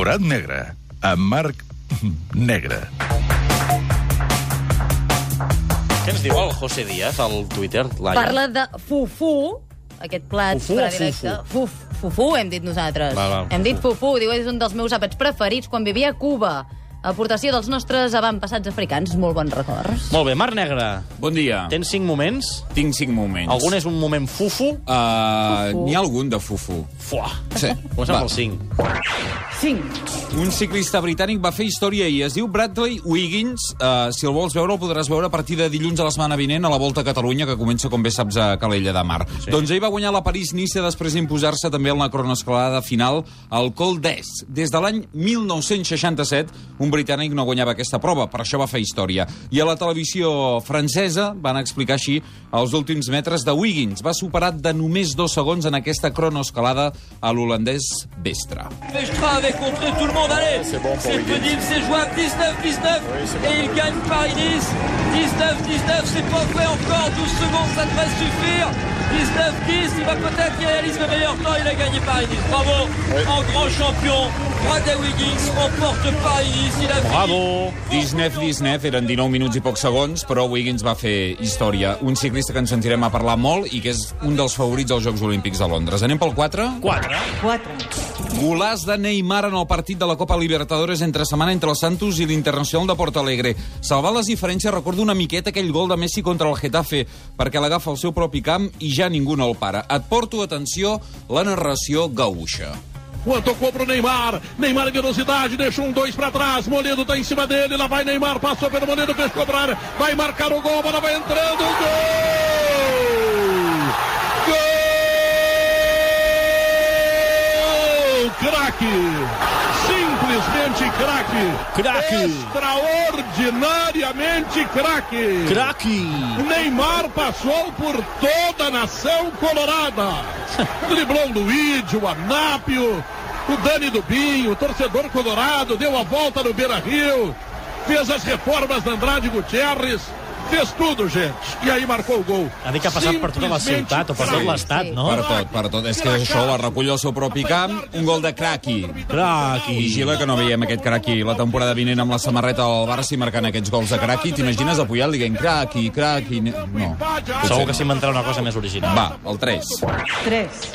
Forat negre, amb Marc Negre. Què ens diu el José Díaz al Twitter, Laia? Parla de fufu, aquest plat Fufu per directe. fufu? Fuf, fufu, hem dit nosaltres. Val, val, hem dit fufu, diu, és un dels meus àpats preferits quan vivia a Cuba. Aportació dels nostres avantpassats africans, molt bons records. Molt bé, Mar Negre, Bon dia. tens cinc moments? Tinc cinc moments. Algun és un moment fufu? Uh, Fufu. N'hi ha algun de fufu. Fuà. Sí. Comencem Va. amb el cinc. 5. Un ciclista britànic va fer història i es diu Bradley Wiggins. Uh, si el vols veure, el podràs veure a partir de dilluns a la setmana vinent a la Volta a Catalunya, que comença, com bé saps, a Calella de Mar. Sí. Doncs ell va guanyar la París-Nice després d'imposar-se també en la cronoescalada final al Col d'Es. Des de l'any 1967, un britànic no guanyava aquesta prova, per això va fer història. I a la televisió francesa van explicar així els últims metres de Wiggins. Va superar de només dos segons en aquesta cronoescalada a l'holandès Vestra. Vestra contré tout le monde. Allez, c'est pénible, c'est jouable. 19-19 et il gagne Paris-Nice. 19-19, c'est pas fait encore. 12 secondes, ça devrait suffire. 19-10, il va peut-être y réalise le meilleur temps. Il a gagné Paris-Nice. Bravo, en grand champion. Bradley Wiggins remporte Paris-Nice. Il a fini Bravo! 19-19, eren 19 minuts i pocs segons, però Wiggins va fer història. Un ciclista que ens sentirem a parlar molt i que és un dels favorits als Jocs Olímpics de Londres. Anem pel 4? 4. 4. Golàs de Neymar en el partit de la Copa Libertadores entre setmana entre el Santos i l'Internacional de Porto Alegre. Salvar les diferències recorda una miqueta aquell gol de Messi contra el Getafe, perquè l'agafa al seu propi camp i ja ningú no el para. Et porto, atenció, la narració gaúcha. Juan tocou pro Neymar. Neymar em velocidade, deixou um dois pra trás. Moledo tá em cima dele. Lá vai Neymar, passou pelo Moledo, fez cobrar. Vai marcar o gol, a bola vai entrando. Gol! Gol! Craque! Simplesmente craque! Extraordinariamente craque! Craque! Neymar passou por toda a nação colorada. Driblou o Luigi, o Anápio, o Dani Dubinho, o torcedor colorado, deu a volta no Beira Rio, fez as reformas da Andrade Gutierrez, fez tudo, gente. E aí marcou o gol. Ha dit que ha passat per tota la ciutat o per tot l'estat, no? Per tot, per tot. És que això la recull al seu propi camp. Un gol de Craqui. Craqui. Vigila que no veiem aquest Craqui la temporada vinent amb la samarreta del Barça i marcant aquests gols de Craqui. T'imagines a Puyol dient Craqui, Craqui... No. Segur que s'inventarà una cosa més original. Va, el 3. 3.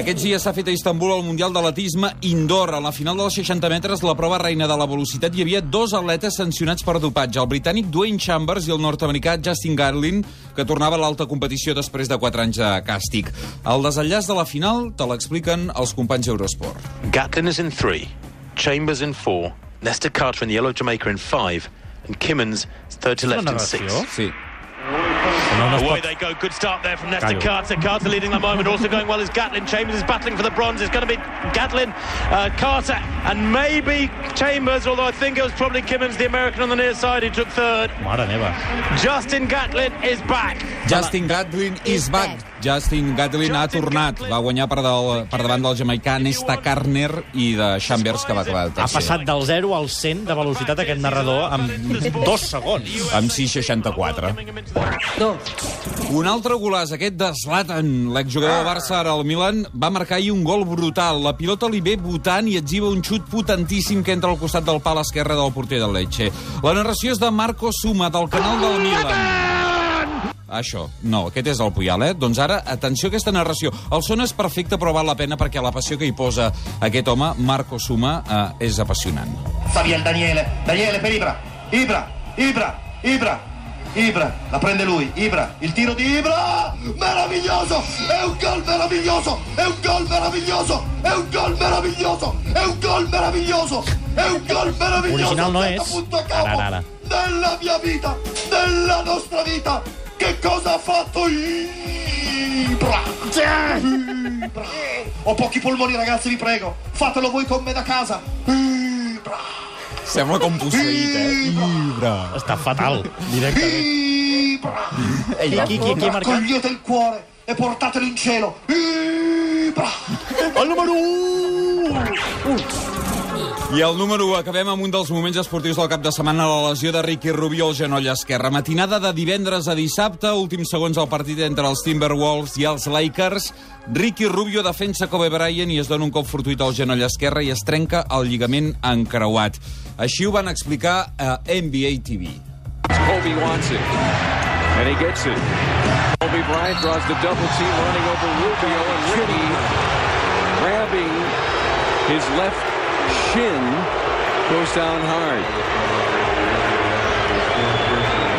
Aquests dies s'ha fet a Istanbul el Mundial d'Atletisme Indoor. A la final dels 60 metres, la prova reina de la velocitat, hi havia dos atletes sancionats per dopatge, el britànic Dwayne Chambers i el nord-americà Justin Gatlin, que tornava a l'alta competició després de 4 anys de càstig. El desenllaç de la final te l'expliquen els companys Eurosport. Gatlin is in three, Chambers in four, Nesta Carter in the yellow Jamaica in five, and Kimmins third to left in six. narració? Sí. No, no Away they go. Good start there from Nesta Callo. Carter. Carter leading the moment. Also going well is Gatlin. Chambers is battling for the bronze. It's going to be Gatlin, uh, Carter, and maybe Chambers. Although I think it was probably Kimmins, the American on the near side, who took third. Mare meva. Justin Gatlin is back. Justin Gatlin is back. Justin Gatlin ha tornat. Va guanyar per, del, per davant del jamaicà Nesta Carner i de Chambers, que va acabar Ha tercer. passat del 0 al 100 de velocitat aquest narrador en dos segons. Amb 6,64. 2. Un altre golàs, aquest de Zlatan, l'exjugador del Barça, ara al Milan, va marcar ahir un gol brutal. La pilota li ve votant i etziba un xut potentíssim que entra al costat del pal esquerre del porter del Lecce. La narració és de Marco Suma, del canal del Milan. Això, no, aquest és el Puyal, eh? Doncs ara, atenció a aquesta narració. El son és perfecte, però val la pena perquè la passió que hi posa aquest home, Marco Suma, eh, és apassionant. Il Daniele, Daniele per Ibra, Ibra, Ibra, Ibra, Ibra, la prende lui, Ibra, il tiro di Ibra, meraviglioso, è un gol meraviglioso, è un gol meraviglioso, è un gol meraviglioso, è un gol meraviglioso, è un gol meraviglioso, Original no és. Ara, ara. della mia vita, della nostra vita, che cosa ha fatto Ibra? Ibra. Ho pochi polmoni ragazzi, vi prego, fatelo voi con me da casa, Ibra. Sembla com posseït, eh? Ibra. Està fatal, directament. Ibra! Ei, qui, qui, qui ha marcat? Raccogliete il cuore e portatelo in cielo. Ibra! El número 1! I el número 1, acabem amb un dels moments esportius del cap de setmana, la lesió de Ricky Rubio al genoll esquerre. Matinada de divendres a dissabte, últims segons del partit entre els Timberwolves i els Lakers. Ricky Rubio defensa Kobe Bryant i es dona un cop fortuit al genoll esquerre i es trenca el lligament encreuat. Així ho van explicar a NBA TV. Kobe wants it. And he gets it. Kobe Bryant draws the double team running over Rubio and Ricky grabbing his left shin goes down hard.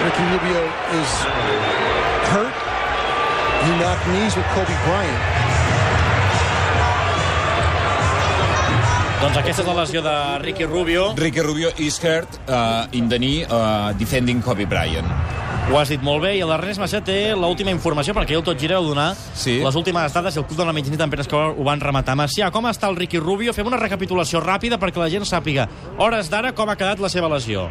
Ricky Rubio is hurt. He knocked knees with Kobe Bryant. Doncs aquesta és la lesió de Ricky Rubio. Ricky Rubio is hurt uh, in the knee uh, defending Kobe Bryant. Ho has dit molt bé, i l'Ernest Massé té l'última informació, perquè el Tot Gira heu donar Sí. les últimes dades i el Club de la Mitjanit en Penes que ho van rematar. Macià, com està el Ricky Rubio? Fem una recapitulació ràpida perquè la gent sàpiga, hores d'ara, com ha quedat la seva lesió.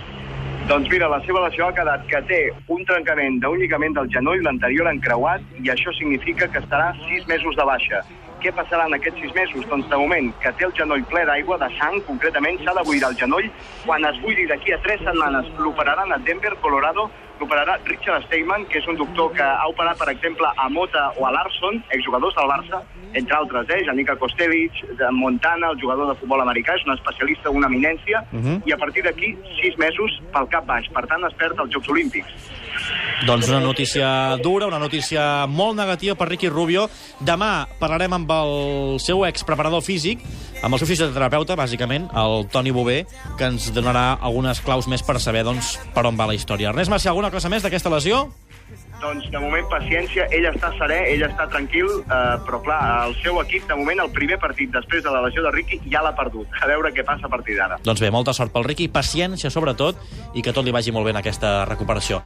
Doncs mira, la seva lesió ha quedat que té un trencament d'un lligament del genoll, l'anterior encreuat, i això significa que estarà sis mesos de baixa. Què passarà en aquests sis mesos? Doncs de moment, que té el genoll ple d'aigua, de sang, concretament, s'ha de buidar el genoll. Quan es buidi d'aquí a tres setmanes, l'operaran a Denver, Colorado, l'operarà Richard Steinman, que és un doctor que ha operat, per exemple, a Mota o a Larson, exjugadors del Barça, entre altres, eh? Janica Kostevich, de Montana, el jugador de futbol americà, és un especialista, una eminència, Mhm. i a partir d'aquí, sis mesos pel cap baix. Per tant, es perd als Jocs Olímpics. Doncs una notícia dura, una notícia molt negativa per Ricky Rubio. Demà parlarem amb el seu ex-preparador físic, amb el seu fisioterapeuta, bàsicament, el Toni Bové, que ens donarà algunes claus més per saber doncs, per on va la història. Ernest Macià, alguna cosa més d'aquesta lesió? Doncs de moment paciència, ell està serè, ell està tranquil, eh, però clar, el seu equip de moment el primer partit després de la lesió de Ricky ja l'ha perdut. A veure què passa a partir d'ara. Doncs bé, molta sort pel Ricky, paciència sobretot, i que tot li vagi molt bé en aquesta recuperació.